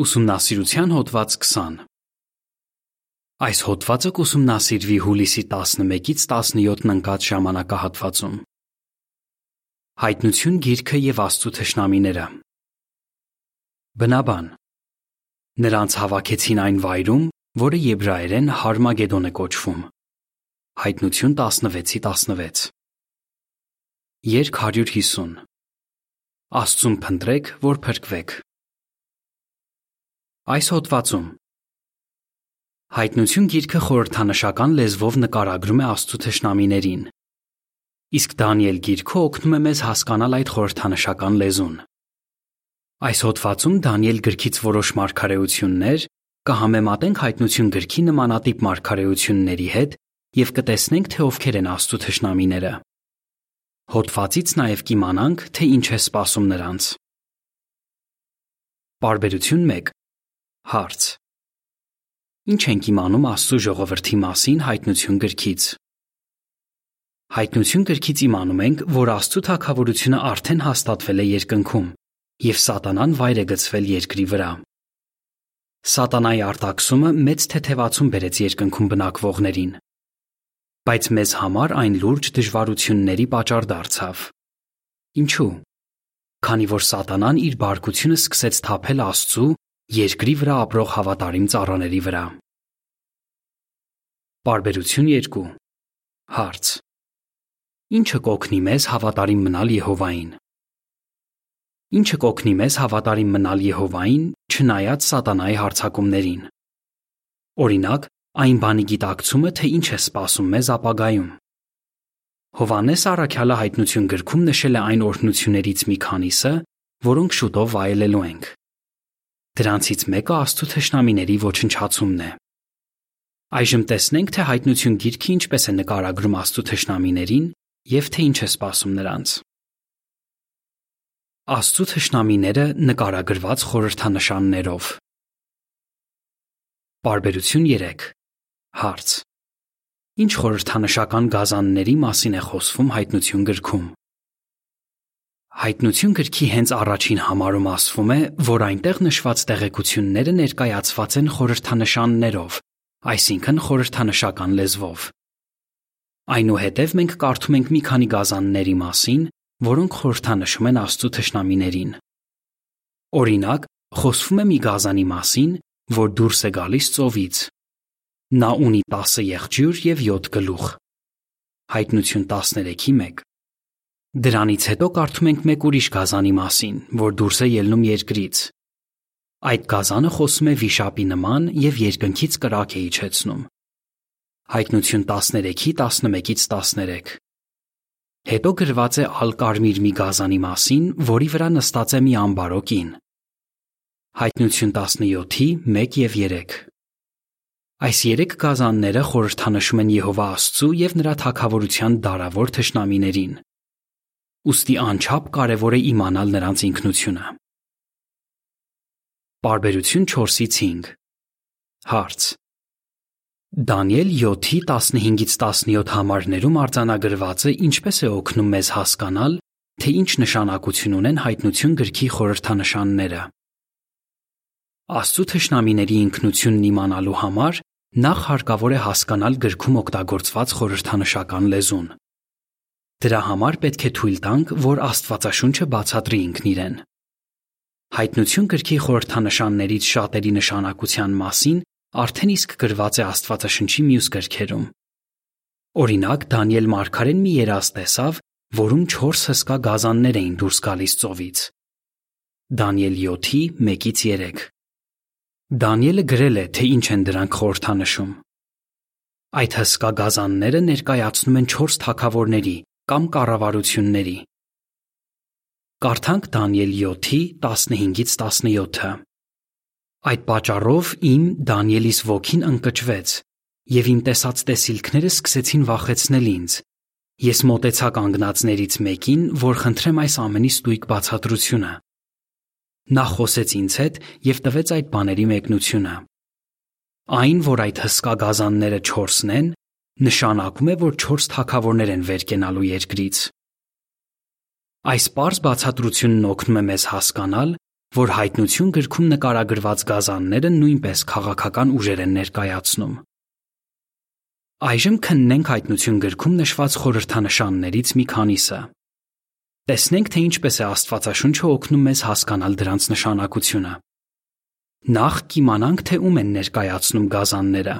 Ուսումնասիրության հոդված 20 Այս հոդվածը կուսումնասիրվի հուլիսի 11-ից 17-ն ընկած ժամանակահատվածում։ Հայտնություն գիրքը եւ Աստծո թշնամիները։ Բնաբան Նրանց հավաքեցին այն վայրում, որը եբրայերեն Հարմագեդոն է կոչվում։ Հայտնություն 16-16 Երկ 150 Աստծուն փնտրեք, որ փրկվեք։ Այս հոդվածում. Հայտնություն գիրքը խորհրդանշական լեզվով նկարագրում է Աստծո թշնամիներին, իսկ Դանիել գիրքը օգնում է մեզ հասկանալ այդ խորհրդանշական լեզուն։ Այս հոդվածում Դանիել գրքից որոշ մարգարեություններ կհամեմատենք հայտնություն գրքի նմանատիպ մարգարեությունների հետ եւ կտեսնենք, թե ովքեր են Աստծո թշնամիները։ Հոդվածից նաև կիմանանք, թե ինչ է սպասում նրանց։ Բարբերություն 1 Հարց. Ինչ ենք իմանում Աստծո ժողովրդի մասին հայտնություն գրքից։ Հայտնություն գրքից իմանում ենք, որ Աստծո թակավորությունը արդեն հաստատվել է երկնքում, եւ Սատանան վայր է գցվել երկրի վրա։ Սատանայի արտաքսումը մեծ թեթևացում բերեց երկնքում բնակվողներին։ Բայց մեզ համար այն լուրջ դժվարությունների պատճառ դարձավ։ Ինչու՞։ Քանի որ Սատանան իր բարկությունը սկսեց թափել Աստծու երկրի վրա ապրող հավատարիմ ծառաների վրա։ Բարբերություն 2 Հարց. Ինչը կօգնի մեզ հավատարիմ մնալ Եհովային։ Ինչը կօգնի մեզ հավատարիմ մնալ Եհովային, չնայած սատանայի հարձակումներին։ Օրինակ, այն բանի գիտակցումը, թե ինչ է սպասում մեզ ապագայում։ Հովանես Արաքյալը հայտնություն գրքում նշել է այն օրհնություններից մի քանիսը, որոնք շուտով վայելելու ենք։ Դրանցից մեկը Աստծո թշնամիների ոչնչացումն է։ Այժմ տեսնենք, թե հայտնություն գիրքը ինչպես է նկարագրում Աստծո թշնամիներին եւ թե ինչ է սպասում նրանց։ Աստծո թշնամիները նկարագրված խորհրդանշաններով։ Բարբերություն 3 Հարց. Ինչ խորհրդանշական գազանների մասին է խոսվում հայտնություն գրքում։ Հայտնություն գրքի հենց առաջին համարում ասվում է, որ այնտեղ նշված տեղեկությունները ներկայացված են խորհրդանշաններով, այսինքն խորհրդանշական լեզվով։ Այնուհետև մենք կարդում ենք մի քանի գազանների մասին, որոնք խորհրդանշում են Աստծո թշնամիներին։ Օրինակ, խոսվում է մի գազանի մասին, որ դուրս է գալիս ծովից։ Նա ունի 10 եղջյուր եւ 7 գլուխ։ Հայտնություն 13:1 Դրանից հետո կարդում ենք մեկ ուրիշ գազանի մասին, որ դուրս է ելնում երկրից։ Այդ գազանը խոսում է վիշապի նման եւ երկնքից կրակ է իջեցնում։ Հայտնություն 13-ի 11-ից 13։ Հետո գրված է ալկարմիր մի գազանի մասին, որի վրա նստած է մի ամբարո կին։ Հայտնություն 17-ի 1 եւ 3։ Այս երեք գազանները խորհրդանշում են Եհովա Աստծու եւ նրա թակավորության դարավոր թշնամիներին ուստի անչափ կարևոր է իմանալ նրանց ինքնությունը։ Բարբերություն 4-ից 5 Հարց. Դանիել 7-ի 15-ից 17 համարներում արձանագրվածը ինչպես է օգնում մեզ հասկանալ, թե ինչ նշանակություն ունեն հայտնություն գրքի խորհրդանշանները։ Աստծո թշնամիների ինքնությունն իմանալու համար նախ հարկավոր է հասկանալ գրքում օգտագործված խորհրդանշական լեզուն։ Դրա համար պետք է թույլ տանք, որ Աստվածաշունչը բացատրի ինքն իրեն։ Հայտնություն գրքի խորհրդանշաններից շատերի նշանակության մասին արդեն իսկ գրված է Աստվածաշնչի մյուս գրքերում։ Օրինակ Դանիել Մարգարեն մի երազ տեսավ, որում 4 հսկա գազաններ էին դուրս գալիս ծովից։ Դանիել 7-ի 1-ից 3։ Դանիելը գրել է, թե ինչ են դրանք խորհրդանշում։ Այդ հսկա գազանները ներկայացնում են 4 թակավորների, կամ կառավարությունների։ Կարդանք Դանիել 7-ի 15-ից 17-ը։ Այդ պատճառով իմ Դանիելիս ոգին ընկճվեց, եւ իմ տեսած տեսիլքները սկսեցին վախեցնել ինձ։ Ես մտեցա կանգնածներից մեկին, որ խնդրեմ այս ամենի ստույգ բացատրությունը։ Նա խոսեց ինձ հետ եւ տվեց այդ բաների մեկնությունը։ Այն, որ այդ հսկա գազանները 4-ն են, նշանակում է, որ 4 թակավորներ են վեր կենալու երկրից։ Այս པարզ բացատրությունն օգնում է մեզ հասկանալ, որ հայտնություն գրքում նկարագրված գազանները նույնպես քաղաքական ուժեր են ներկայացնում։ Այժմ քննենք հայտնություն գրքում նշված խորհրդանշաններից մի քանիսը։ Տեսնենք, թե ինչպես է Աստվածաշունչը օգնում մեզ հասկանալ դրանց նշանակությունը։ Նախ կիմանանք, թե ում են ներկայացնում գազանները։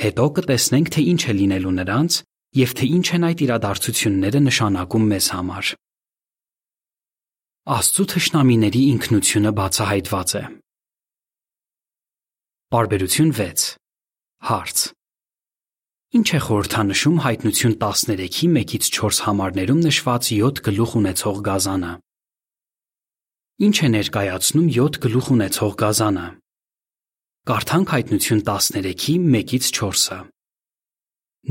Հետո կտեսնենք, թե ինչ է լինելու նրանց եւ թե ինչ են այդ իրադարձությունները նշանակում մեզ համար։ Աստծո թշնամիների ինքնությունը բացահայտված է։ Բարբերություն 6 Հարց. Ինչ է խորհրդանշում հայտնություն 13-ի 1-ից 4 համարներում նշված 7 գլուխ ունեցող գազանը։ Ինչ է ներկայացնում 7 գլուխ ունեցող գազանը։ Կարդանք հայտնություն 13-ի 1-ից 4-ը։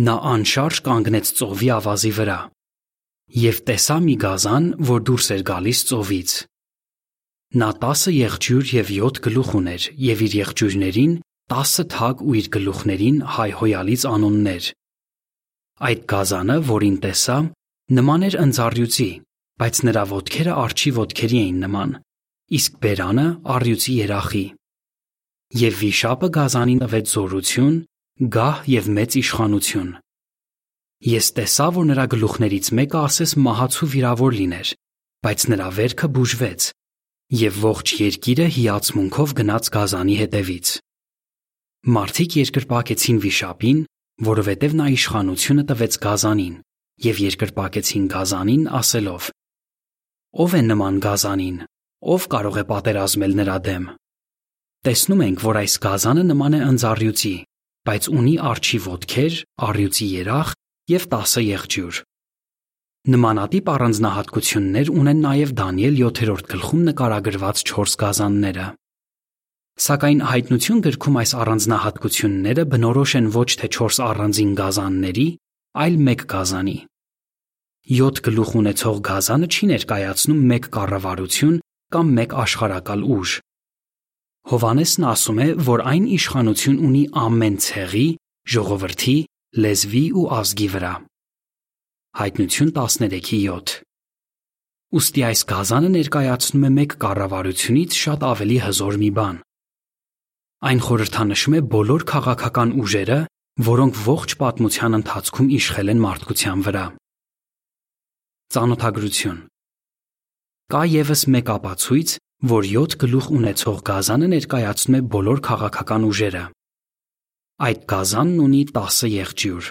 Նա անշարժ կանգնեց ծովի ավազի վրա եւ տեսա մի գազան, որ դուրս էր գալիս ծովից։ Նա 10 եղջյուր եւ 7 գլուխ ուներ եւ իր եղջյուրներին տասը թագ ու իր գլուխներին հայհոյալից անուններ։ Այդ գազանը, որին տեսա, նման էր ընձառյուծի, բայց նրա ոտքերը արջի ոտքերի էին նման, իսկ բերանը առյուծի երախի։ Եվ վիշապը գազանին տվեց զորություն, գահ եւ մեծ իշխանություն։ Ես տեսա, որ նրա գլուխներից մեկը ասես մահացու վիրավոր լիներ, բայց նրա վերքը բուժվեց, եւ ողջ երկիրը հիացմունքով գնաց գազանի հետևից։ Մարդիկ երկրպագեցին վիշապին, որովհետև նա իշխանությունը տվեց Գազանին, եւ երկրպագեցին Գազանին ասելով. Ով է նման Գազանին, ով կարող է պատերազմել նրա դեմ։ Տեսնում ենք, որ այս Գազանը նման է ընձառյուծի, բայց ունի արջի ոտքեր, առյուծի երախ եւ 10 եղջյուր։ Նմանատիպ առանձնահատկություններ ունեն նաև Դանիել 7-րդ գլխում նկարագրված 4 գազանները։ Սակայն հայտնություն գրքում այս առանձնահատկությունները բնորոշ են ոչ թե 4 առանձին գազանների, այլ մեկ գազանի։ 7 գլուխ ունեցող գազանը չի ներկայացնում մեկ կառավարություն կամ մեկ աշխարակալ ուժ։ Հովանեսն ասում է, որ այն իշխանություն ունի ամեն ցեղի, ժողովրդի, լեզվի ու ազգի վրա։ Հայտնություն 13:7 Ոստի այս գազանը ներկայացնում է մեկ կառավարությունից շատ ավելի հզոր մի բան։ Այն խորհրդանշում է բոլոր քաղաքական ուժերը, որոնք ողջ պատմության ընթացքում իշխել են մարդկության վրա։ Ծանոթագրություն. Կա եւս մեկ ապացույց, որ 7 գլուխ ունեցող գազանը ներկայացնում է բոլոր քաղաքական ուժերը։ Այդ գազանն ունի 10 եղջյուր։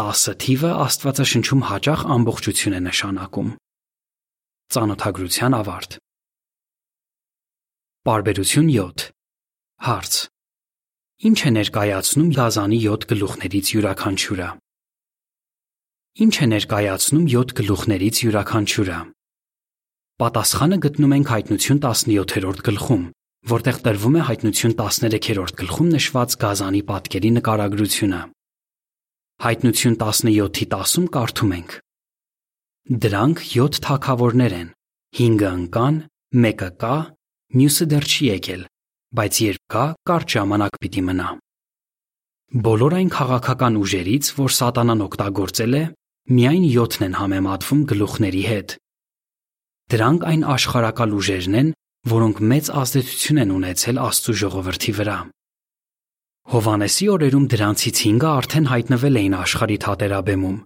10 թիվը Աստվածաշնչում հաճախ ամբողջություն է նշանակում։ Ծանոթագրության ավարտ։ Բարբերություն 7 Հարց. Ինչ է ներկայացնում Գազանի 7 գլուխներից յուրաքանչյուրը։ Ինչ է ներկայացնում 7 գլուխներից յուրաքանչյուրը։ Պատասխանը գտնում ենք հայտնություն 17-րդ գլխում, որտեղ տրվում է հայտնություն 13-րդ գլխում նշված Գազանի պատկերի նկարագրությունը։ Հայտնություն 17-ի 10-ում կարդում ենք. Դրանք 7 թակավորներ են։ 5-ը ընկան, մեկը կա, մյուսը դեռ չի եկել, բայց երբ գա, կարճ ժամանակ պիտի մնա։ Բոլոր այն քաղաքական ուժերից, որ սատանան օգտագործել է, միայն 7-ն են համեմատվում գլուխների հետ։ Դրանք այն աշխարակալ ուժերն են, որոնք մեծ ազդեցություն են ունեցել Աստծո ժողովրդի վրա։ Հովանեսի օրերում դրանցից 5-ը արդեն հայտնվել էին աշխարհի թատերաբեմում՝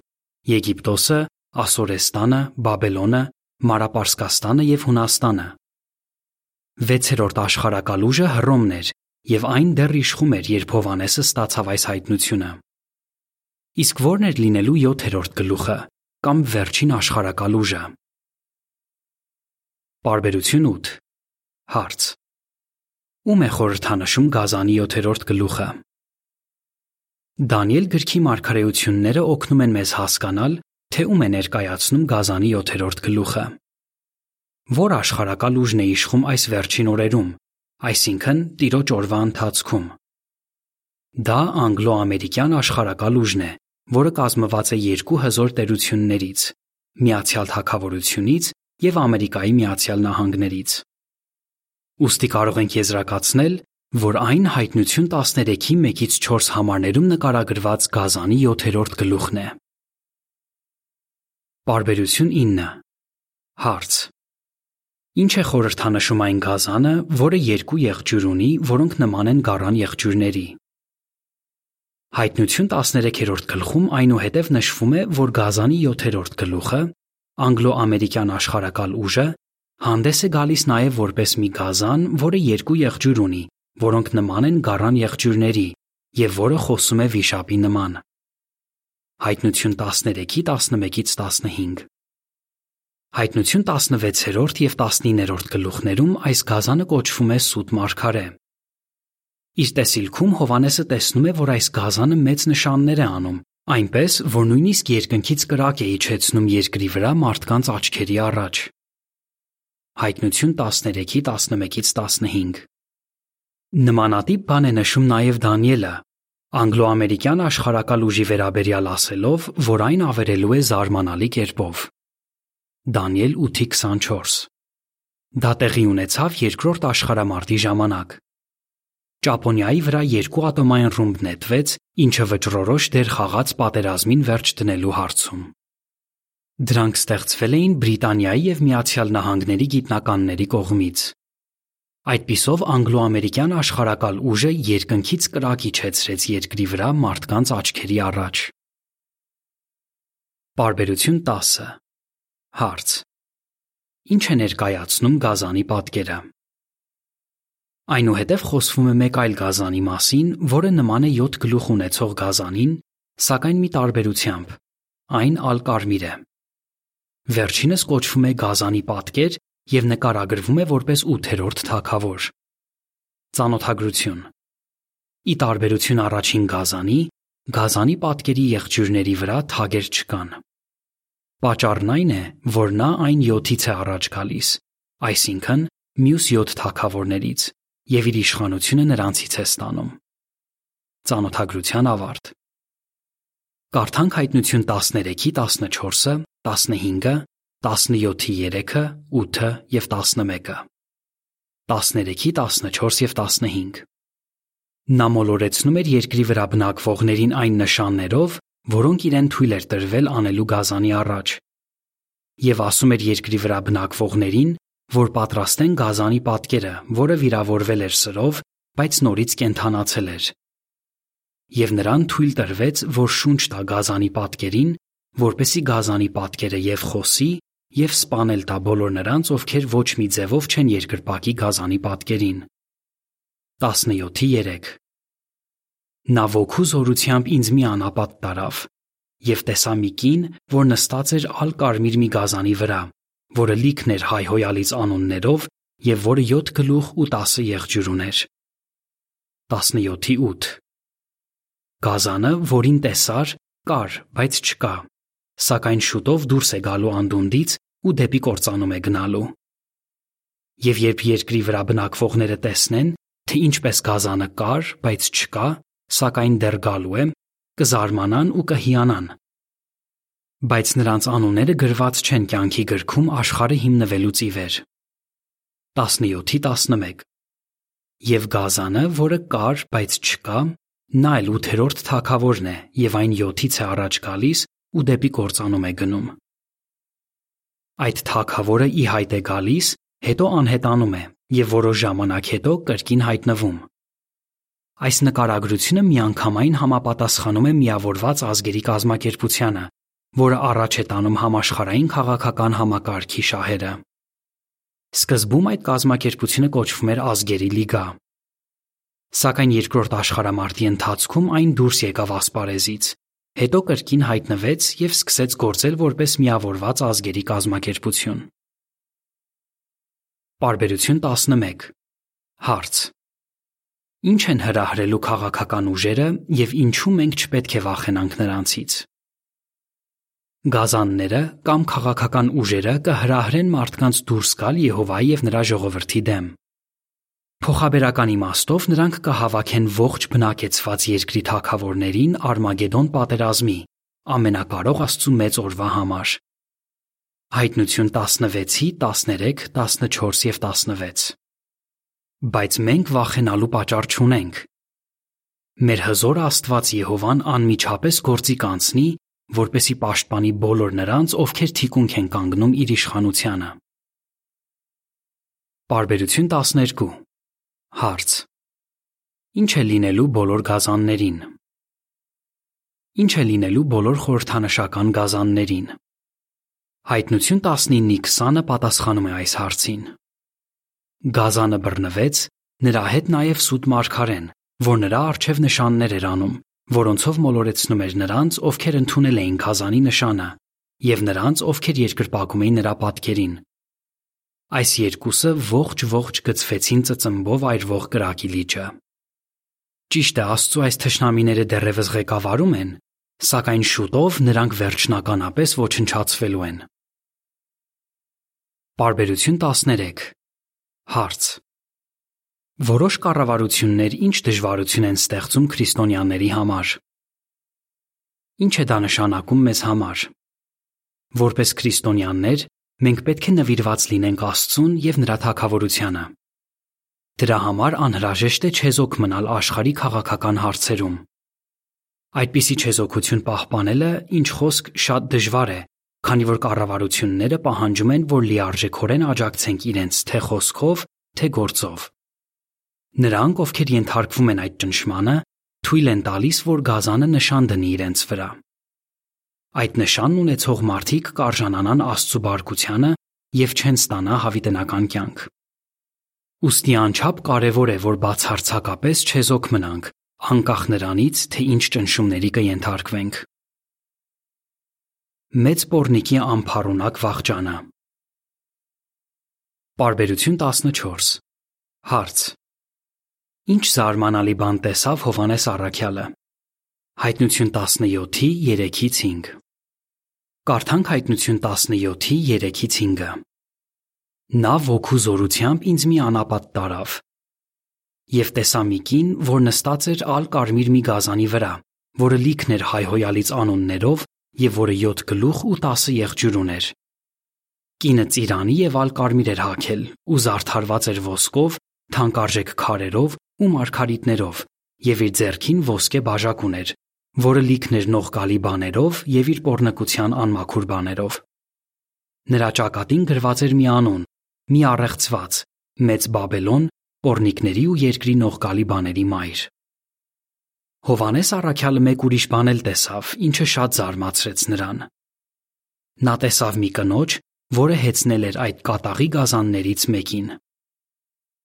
Եգիպտոսը, Ասորեստանը, Բաբելոնը, Մարապարսկաստանը եւ Հունաստանը։ Վեցերորդ աշխարհակալ ուժը Հռոմն էր, եւ այն դեռ իշխում էր, երբ Հովանեսը ստացավ այս հայտնությունը։ Իսկ ո՞րն էր լինելու 7-րդ գլուխը կամ վերջին աշխարհակալ ուժը։ Բարբերություն 8 Հարց. Ում է խորհրդանշում Գազանի 7-րդ գլուխը։ Դանիել գրքի մարգարեությունները օգնում են մեզ հասկանալ, թե ում է ներկայացնում Գազանի 7-րդ գլուխը որ աշխարակալ ուժն է իշխում այս վերջին օրերում, այսինքն տիրոջ օրվա ընթացքում։ Դա անգլո-ամերիկյան աշխարակալ ուժն է, որը կազմված է երկու հզոր տերություններից՝ Միացյալ Թագավորությունից եւ Ամերիկայի Միացյալ Նահանգներից։ Ոստի կարող ենք եզրակացնել, որ այն հայտնություն 13-ի 1-ից 4 համարներում նկարագրված գազանի 7-րդ գլուխն է։ Բարբերություն 9 Հարց. Ինչ է խորհրդանշում այն գազանը, որը երկու եղջյուր ունի, որոնք նման են գառան եղջյուրների։ Հայտնություն 13-րդ գլխում այնուհետև նշվում է, որ գազանի 7-րդ գլուխը, անգլո-ամերիկյան աշխարակալ ուժը, հանդես է գալիս նաև որպես մի գազան, որը երկու եղջյուր ունի, որոնք նման են գառան եղջյուրների, եւ որը խոսում է վիշապի նման։ Հայտնություն 13-ի 11-ից 15 Հայտնություն 16-րդ եւ 19-րդ գլուխներում այս գազանը կոչվում է սուտ մարգարե։ Իր տեսիլքում Հովանեսը տեսնում է, որ այս գազանը մեծ նշաններ է անում, այնպես, որ նույնիսկ երկնքից կրակ է իջեցնում երկրի վրա մարդկանց աչքերի առաջ։ Հայտնություն 13-ի 11-ից 15 Նմանատիպ բան է նշում նաև Դանիելը, անգլո-ամերիկյան աշխարակալ ուժի վերաբերյալ ասելով, որ այն ավերելու է զարմանալի կերպով։ Դանիել 8:24 Դա տեղի ունեցավ երկրորդ աշխարհամարտի ժամանակ։ Ճապոնիայի վրա երկու ատոմային ռումբ նետվեց, ինչը վճռորոշ դեր խաղաց պատերազմին վերջ դնելու հարցում։ Դրանք ստեղծվել էին Բրիտանիայի եւ Միացյալ Նահանգների գիտնականների կողմից։ Այդպիսով անգլո-ամերիկյան աշխարակալ ուժը երկնքից կրակ իջեցրեց երկրի վրա մարդկանց աչքերի առաջ։ Բարբերություն 10 Հարց. Ինչ է ներկայացնում գազանի պատկերը։ Այնուհետև խոսվում է մեկ այլ գազանի մասին, որը նման է 7 գլուխ ունեցող գազանին, սակայն մի տարբերությամբ։ Այն ալկարմիր է։ Վերջինս կոչվում է գազանի պատկեր եւ նկարագրվում է որպես 8-րդ թագավոր։ Ծանոթագրություն։ Ի տարբերություն առաջին գազանի, գազանի պատկերի եղջյուրների վրա թագեր չկան։ Պատճառն այն է, որ նա այն 7-ից է առաջ գալիս, այսինքն մյուս 7 թագավորներից, եւ իր իշխանությունը նրանցից է ստանում։ Ծանոթագրության ավարտ։ Կարդանք հայտնություն 13-ի 14-ը, 15-ը, 17-ի 3-ը, 8-ը եւ 11-ը։ 13-ի 14 եւ 15 Նա մոլորեցնում էր երկրի վրա բնակվողներին այն նշաններով, որոնք իրեն թույլ էր տրվել անելու գազանի առաջ։ Եվ ասում էր երկրի վրա բնակվողներին, որ պատրաստեն գազանի պատկերը, որը վիրավորվել էր սրով, բայց նորից կենթանացել էր։ Եվ նրան թույլ տրվեց, որ շունչ տա գազանի պատկերին, որպեսի գազանի պատկերը եւ խոսի, եւ սپانել տա բոլոր նրանց, ովքեր ոչ մի ձևով չեն երկրպագի գազանի պատկերին։ 17:3 Նա ոգու զորությամբ ինձ մի անապատ տարավ, եւ տեսա մի կին, որ նստած էր ալ կարմիր մի գազանի վրա, որը լիքն էր հայհոյալից անուններով եւ որը 7 գլուխ ու 10 եղջյուր ուներ։ 17-ի 8 Գազանը, որին տեսար, կար, բայց չկա, սակայն շուտով դուրս է գալու անդունդից ու դեպի կործանում է գնալու։ Եվ երբ երկրի վրա բնակվողները տեսնեն, թե ինչպես գազանը կար, բայց չկա, սակայն դեռ գալու է, կզարմանան ու կհիանան։ Բայց նրանց անունները գրված չեն կյանքի գրքում աշխարհը հիմնվելուց ի վեր։ 17-ի 11 Եվ Գազանը, որը կար, բայց չկա, նա էլ 8-րդ թագավորն է եւ այն 7-ից է առաջ գալիս ու դեպի կործանում է գնում։ Այդ թագավորը ի հայտ է գալիս, հետո անհետանում է եւ որոշ ժամանակ հետո կրկին հայտնվում։ Այս նկարագրությունը միանգամայն համապատասխանում է միավորված ազգերի կազմակերպությանը, որը առաջ է տանում համաշխարհային քաղաքական համակարգի շահերը։ Սկզբում այդ կազմակերպությունը կոչվում էր Ազգերի լիգա։ Սակայն երկրորդ աշխարհամարտի ընթացքում այն դուրս եկավ ասպարեզից, հետո կրկին հայտնվեց եւ սկսեց գործել որպես միավորված ազգերի կազմակերպություն։ Պարբերություն 11 Հարց. Ինչ են հրահրելու քաղաքական ուժերը եւ ինչու մենք չպետք է վախենանք նրանցից։ Գազանները կամ քաղաքական ուժերը կհրահրեն մարդկանց դուրս գալ Եհովայի եւ նրա ժողովրդի դեմ։ Փոխաբերական իմաստով նրանք կհավաքեն ողջ բնակեցված երկրի թակավորներին Արմագեդոն պատերազմի, ամենակարող Աստծու մեծ օրվա համար։ Հայտնություն 16-ի 13, 14 եւ 16 Բայց մենք վախենալու պատճառ չունենք։ Մեր հզոր Աստված Եհովան անմիջապես գործի կանցնի, որպեսի պաշտպանի բոլոր նրանց, ովքեր թիկունք են կանգնում իր իշխանությանը։ Բարբերություն 12 Հարց. Ինչ է լինելու բոլոր գազաններին։ Ինչ է լինելու բոլոր խորհրդանշական գազաններին։ Հայտնություն 19-ի 20-ը պատասխանում է այս հարցին։ Գազանը բռնվեց, նրա հետ նաև սուտ մարգարեն, որ նրա առջև նշաններ էր անում, որոնցով մոլորեցնում էր նրանց, ովքեր ընդունել էին գազանի նշանը, եւ նրանց, ովքեր երկրպագում էին նրա պատկերին։ Այս երկուսը ողջ-ողջ գծվեցին ծծմբով այրվող կրակի լիճը։ Ճիշտ է, Աստծո այս թշնամիները դեռևս ղեկավարում են, սակայն շուտով նրանք վերջնականապես ոչնչացվելու են։ Բարբերություն 13 Հարց. Որոշ կառավարություններ ինչ դժվարություն են ստեղծում քրիստոնյաների համար։ Ինչ է դա նշանակում մեզ համար։ Որպես քրիստոնյաներ, մենք պետք է նվիրված լինենք Աստծուն եւ նրա թագավորությանը։ Դրա համար անհրաժեշտ է չեզոք մնալ աշխարհի քաղաքական հարցերում։ Այդպիսի չեզոքություն պահպանելը, ինչ խոսք, շատ դժվար է, քանի որ կառավարությունները պահանջում են, որ լիարժեքորեն աջակցենք իրենց թե խոսքով, թե գործով։ Նրանք, ովքեր ենթարկվում են այդ ճնշմանը, թույլ են տալիս, որ գազանը նշան դնի իրենց վրա։ Այդ նշանն ունեցող մարդիկ կարժանանան Աստծո բարկությանը եւ չեն ստանա հավիտենական կյանք։ Ոստի անչափ կարևոր է, որ բացարձակապես չեզոք մնանք, անկախ նրանից, թե ինչ ճնշումների կենթարկվենք մեծ պորնիկի ամփառունակ վախճանը։ Բարբերություն 14 Հարց. Ինչ զարմանալի բան տեսավ Հովանես Առաքյալը։ Հայտնություն 17-ի 3-ից 5։ Կարդանք հայտնություն 17-ի 3-ից 5-ը։ Նա ոգու զորությամբ ինձ մի անապատ տարավ։ Եվ տեսա մի կին, որ նստած էր ալ կարմիր մի գազանի վրա, որը լիքն էր հայհոյալից անուններով եւ որը 7 գլուխ ու 10 եղջյուր ուներ։ Կինը ծիրանի եւ ալկարմիր էր հագել ու զարդարված էր ոսկով, թանկարժեք քարերով ու մարգարիտներով եւ իր ձեռքին ոսկե բաժակ ուներ, որը լիքն էր նողկալի բաներով եւ իր pornկության անմաքուր բաներով։ Նրա ճակատին գրված էր մի անուն՝ մի առեղծված, մեծ Բաբելոն, pornիկների ու երկրի նողկալի բաների մայր։ Հովանես առաքյալը մեկ ուրիշ բան էլ տեսավ, ինչը շատ զարմացրեց նրան։ Նա տեսավ մի կնոջ, որը հեծնել էր այդ կատաղի գազաններից մեկին։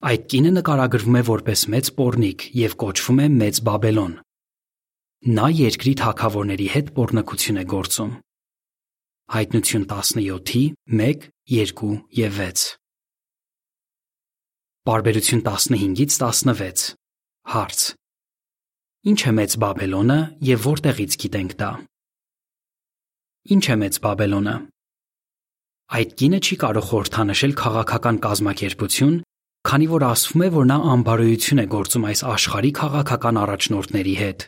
Այդ կինը նկարագրվում է որպես մեծ պորնիկ եւ կոչվում է Մեծ Բաբելոն։ Նա երկրի թակավորների հետ պորնակություն է գործում։ Հայտնություն 17-ի 1, 2 եւ 6։ Բարբերություն 15-ից 16։ Հարց. Ինչ է Մեծ Բաբելոնը եւ որտեղից գիտենք դա։ Ինչ է Մեծ Բաբելոնը։ Այդ կինը չի կարող խորհրդանշել քաղաքական կազմակերպություն, քանի որ ասվում է, որ նա անբարոյություն է գործում այս աշխարհի քաղաքական առաջնորդների հետ։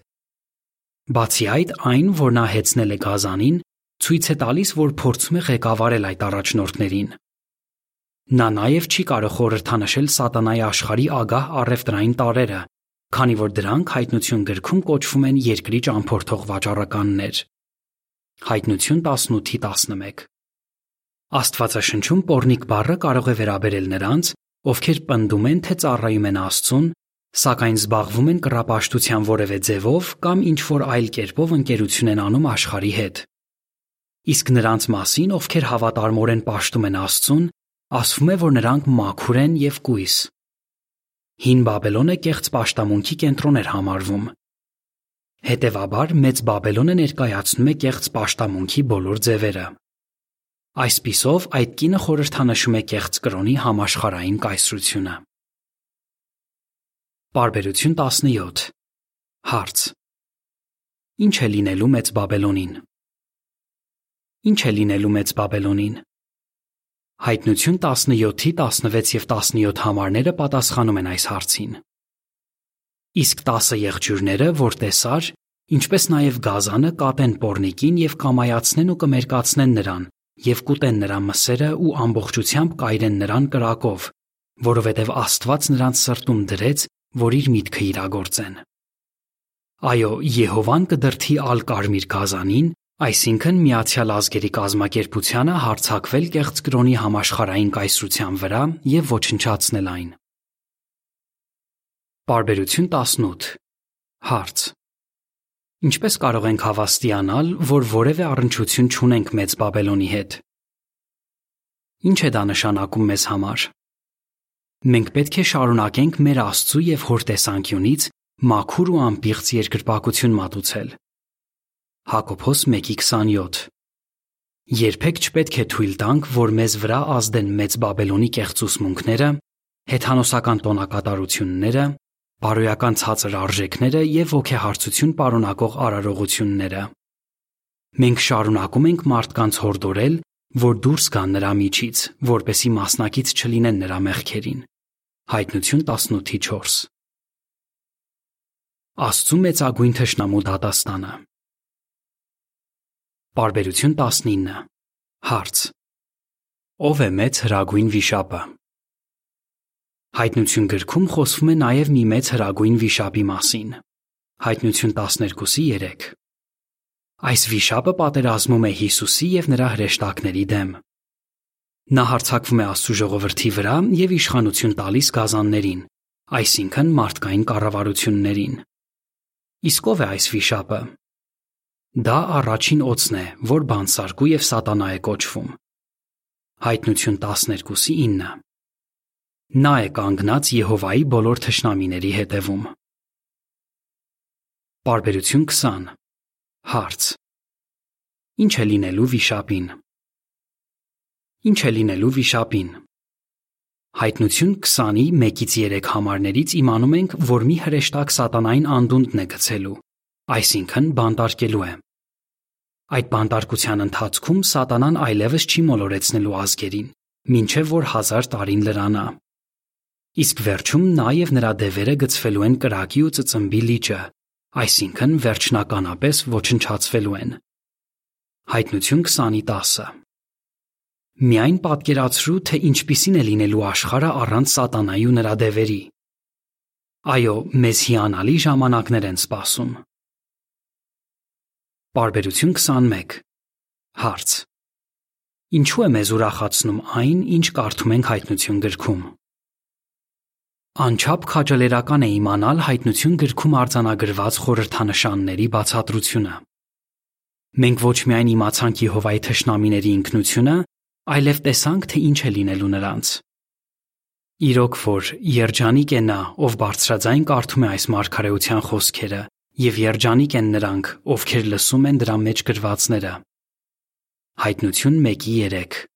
Բացի այդ, այն, որ նա հեծնել է գազանին, ցույց է տալիս, որ փորձում է ղեկավարել այդ առաջնորդներին։ Նա նաև չի կարող խորհրդանշել սատանայի աշխարհի ագահ առևտրային տարերը, քանի որ դրանք հայտնություն գրքում կոչվում են երկրի ճամփորդող վաճառականներ։ Հայտնություն 18-ի 11։ Աստվածաշնչում pornik բառը կարող է վերաբերել նրանց, ովքեր պնդում են, թե ծառայում են Աստծուն, սակայն զբաղվում են կռապաշտության որևէ ձևով կամ ինչ որ այլ կերպով ընկերություն են անում աշխարհի հետ։ Իսկ նրանց մասին, ովքեր հավատարմորեն պաշտում են Աստծուն, ասվում է, որ նրանք մաքուր են եւ կույս։ Հին Բաբելոնը կեղծ պաշտամունքի կենտրոն էր համարվում։ Հետևաբար Մեծ Բաբելոնը ներկայացնում է կեղծ պաշտամունքի բոլոր ձևերը։ Այսպիսով այդ կինը խորհրդանշում է կեղծ կրոնի համաշխարային կայսրությունը։ Բարբերություն 17 Հարց. Ինչ է լինելու Մեծ Բաբելոնին։ Ինչ է լինելու Մեծ Բաբելոնին։ Հայտնություն 17-ի 16 եւ 17 համարները պատասխանում են այս հարցին։ Իսկ 10 եղջյուրները, որ տեսար, ինչպես նաև գազանը կատեն pornikին եւ կամայացնեն ու կմերկացնեն նրան եւ կուտեն նրա մսերը ու ամբողջությամբ կայրեն նրան կրակով, որովհետեւ Աստված նրանց սրտում դրեց, որ իր միտքը իրագործեն։ Այո, Եհովան կդրթի ալ կարմիր գազանին Այսինքն Միացյալ Ազգերի կազմակերպությանը հարցակվել կեղծ կրոնի համաշխարհային կայսրության վրա եւ ոչնչացնել այն։ Բարբերություն 18 Հարց. Ինչպես կարող ենք հավաստիանալ, որ որևէ առնչություն չունենք Մեծ Բաբելոնի հետ։ Ինչ է դա նշանակում մեզ համար։ Մենք պետք է շարունակենք մեր Աստծու եւ Հոր տեսանկյունից մաքուր ու անպիղծ երկրպագություն մատուցել։ Հակոբոս 1:27 Երբեք չպետք է թույլ տանք, որ մեզ վրա ազդեն Մեծ Բաբելոնի կեղծ ուսմունքները, հեթանոսական տոնակատարությունները, բարոյական ցածր արժեքները եւ ոգեհարցություն պարունակող արարողությունները։ Մենք շարունակում ենք մարդկանց հորդորել, որ դուրս գան նրա միջից, որպեսի մասնակից չլինեն նրա մեղքերին։ Հայտնություն 18:4 Աստծու մեծագույն թշնամու դատաստանը Բարբերություն 19 Հարց. Ո՞վ է մեծ հրագույն վիշապը Հայտնություն գրքում խոսվում է նաև մի մեծ հրագույն վիշապի մասին։ Հայտնություն 12:3 Այս վիշապը պատերազմում է Հիսուսի եւ նրա հրեշտակների դեմ։ Նա հարձակվում է Աստծո ժողովրդի վրա եւ իշխանություն տալիս գազաններին, այսինքն մարդկային կառավարություններին։ Իսկ ով է այս վիշապը։ Դա առաջին օծն է, որ բանսարկու եւ սատանա է կոչվում։ Հայտնություն 12:9 Նա է կանգնած Եհովայի բոլոր թշնամիների հետևում։ Բարբերություն 20 Հարց. Ինչ է լինելու վիշապին։ Ինչ է լինելու վիշապին։ Հայտնություն 20-ի 1-ից 3 համարներից իմանում ենք, որ մի հրեշտակ սատանային անդունդն է գցելու, այսինքն բանտարկելու է։ Այդ բանտարկության ընթացքում սատանան այլևս չի մոլորեցնելու ազգերին, ինչև որ հազար տարին լրանա։ Իսկ վերջում նա եւ նրա դևերը գցվելու են կրակի ու ծծմբի լիճը, այսինքն վերջնականապես ոչնչացվելու են։ Հայտնություն 20:10 Միայն պատկերացրու, թե ինչպիսին է լինելու աշխարհը առանց սատանայի ու նրա դևերի։ Այո, մեզ հիանալի ժամանակներ են սպասում։ Բարբերություն 21 Հարց. Ինչու է մեզ ուրախացնում այն, ինչ կարդում ենք հայտնություն գրքում։ Անչափ քաջալերական է իմանալ հայտնություն գրքում արձանագրված խորհրդանշանների բացատրությունը։ Մենք ոչ միայն իմացանք Եհովայի թշնամիների ինքնությունը, այլև տեսանք, թե ինչ է լինելու նրանց։ Իրոք որ երջանիկ է նա, ով բարձրաձայն կարդում է այս մարգարեության խոսքերը, եւ երջանիկ են նրանք, ովքեր լսում են դրա մեջ գրվածները։ Հայտնություն 1:3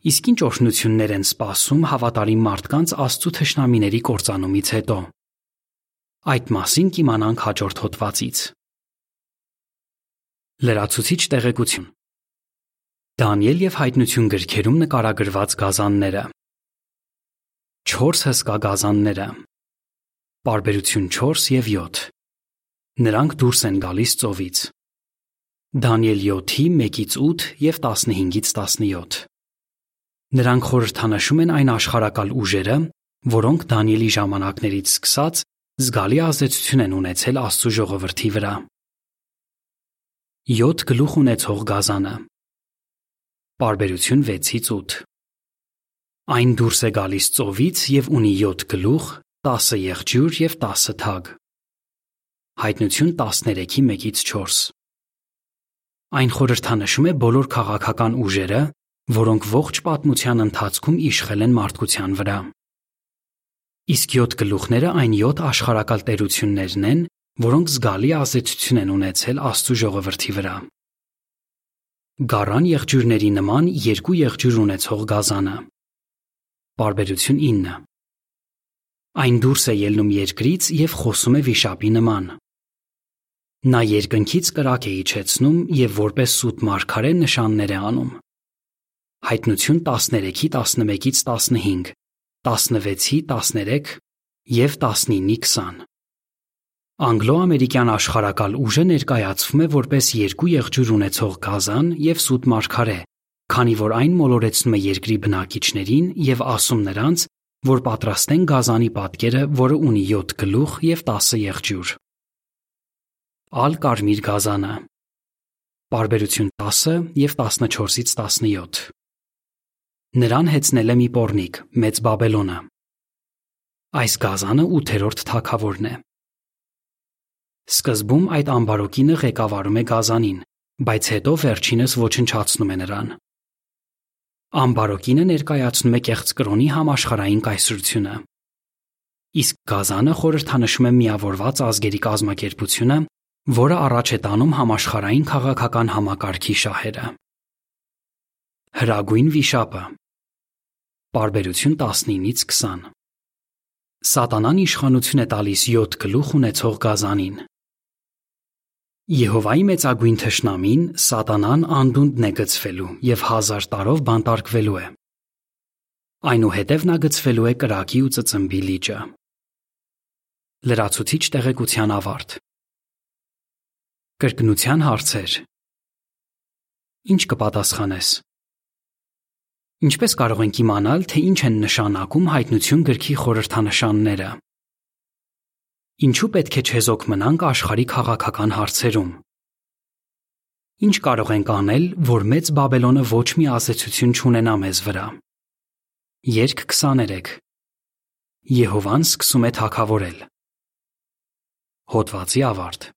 Իսկ ինչ օրհնություններ են սպասում հավատարիմ մարդկանց Աստծո թշնամիների կործանումից հետո։ Այդ մասին կիմանանք հաջորդ հոդվածից։ Լրացուցիչ տեղեկություն Դանիել եւ հայտնություն գրքերում նկարագրված գազանները 4 հսկա գազանները Բարբերություն 4 եւ 7 Նրանք դուրս են գալիս ծովից Դանիել 7-ի 1-ից 8 եւ 15-ից 17 Նրանք խորհրդանշում են այն աշխարակալ ուժերը, որոնք Դանիելի ժամանակներից սկսած զգալի ազդեցություն են ունեցել Աստծո ժողովրդի վրա։ 7 գլուխ ունեցող գազանը Բարբերություն 6-ից 8 Այն դուրս է գալիս ծովից եւ ունի 7 գլուխ, 10 եղջյուր եւ 10 թագ։ Հայտնություն 13-ի 1-ից 4 Այն խորհրդանշում է բոլոր քաղաքական ուժերը, որոնք ողջ պատմության ընթացքում իշխել են մարդկության վրա։ Իսկ 7 գլուխները այն 7 աշխարակալ տերություններն են, որոնք զգալի ազդեցություն են ունեցել Աստծո ժողովրդի վրա։ Գառան եղջյուրների նման երկու եղջյուր ունեցող գազանը։ Բարբերություն 9։ Այն դուրս է ելնում երկրից եւ խոսում է վիշապի նման։ Նա երկնքից կրակ է իջեցնում եւ որպես սուտ մարգարե նշաններ է անում։ Հայտնություն 13-ի 11-ից 15, 16-ի 13 եւ 19-ի 20։ Անգլո-ամերիկյան աշխարակալ ուժը ներկայացվում է որպես երկու եղջյուր ունեցող գազան եւ սուտ մարգարե, քանի որ այն մոլորեցնում է երկրի բնակիչներին եւ ասում նրանց, որ պատրաստեն գազանի պատկերը, որը ունի 7 գլուխ եւ 10 եղջյուր։ Ալ կարմիր գազանը Բարբերություն 10 եւ 14-ից 17։ Նրան հեծնել է մի պորնիկ, մեծ Բաբելոնը։ Այս գազանը 8-րդ թագավորն է։ Սկզբում այդ ամբարոկինը ղեկավարում է գազանին, բայց հետո վերջինս ոչնչացնում է նրան։ Ամբարոկինը ներկայացնում է կեղծ կրոնի համաշխարային կայսրությունը։ Իսկ գազանը խորհրդանշում է միավորված ազգերի կազմակերպությունը, որը առաջ է տանում համաշխարային քաղաքական համակարգի շահերը։ Հրագույն վիշապը Բարբերություն 19-ից 20 Սատանան իշխանություն է տալիս 7 գլուխ ունեցող գազանին։ Եհովայի մեծագույն թշնամին Սատանան անդունդն է գծվելու եւ հազար տարով բանտարկվելու է։ Այնուհետև նա գծվելու է կրակի ու ծծմբի լիճը։ Լրացուցիչ տեղեկության ավարտ։ Կրկնության հարցեր։ Ինչ կպատասխանես։ Ինչպես կարող ենք իմանալ, թե ինչ են նշանակում հայտնություն գրքի խորհրդանշանները։ Ինչու պետք է չեզոք մնանք աշխարհի քաղաքական հարցերում։ Ինչ կարող ենք անել, որ մեծ Բաբելոնը ոչ մի ազդեցություն չունենա մեզ վրա։ Երկ 23 Եհովան սկսում է թակավորել։ Հոդվացի ավարտ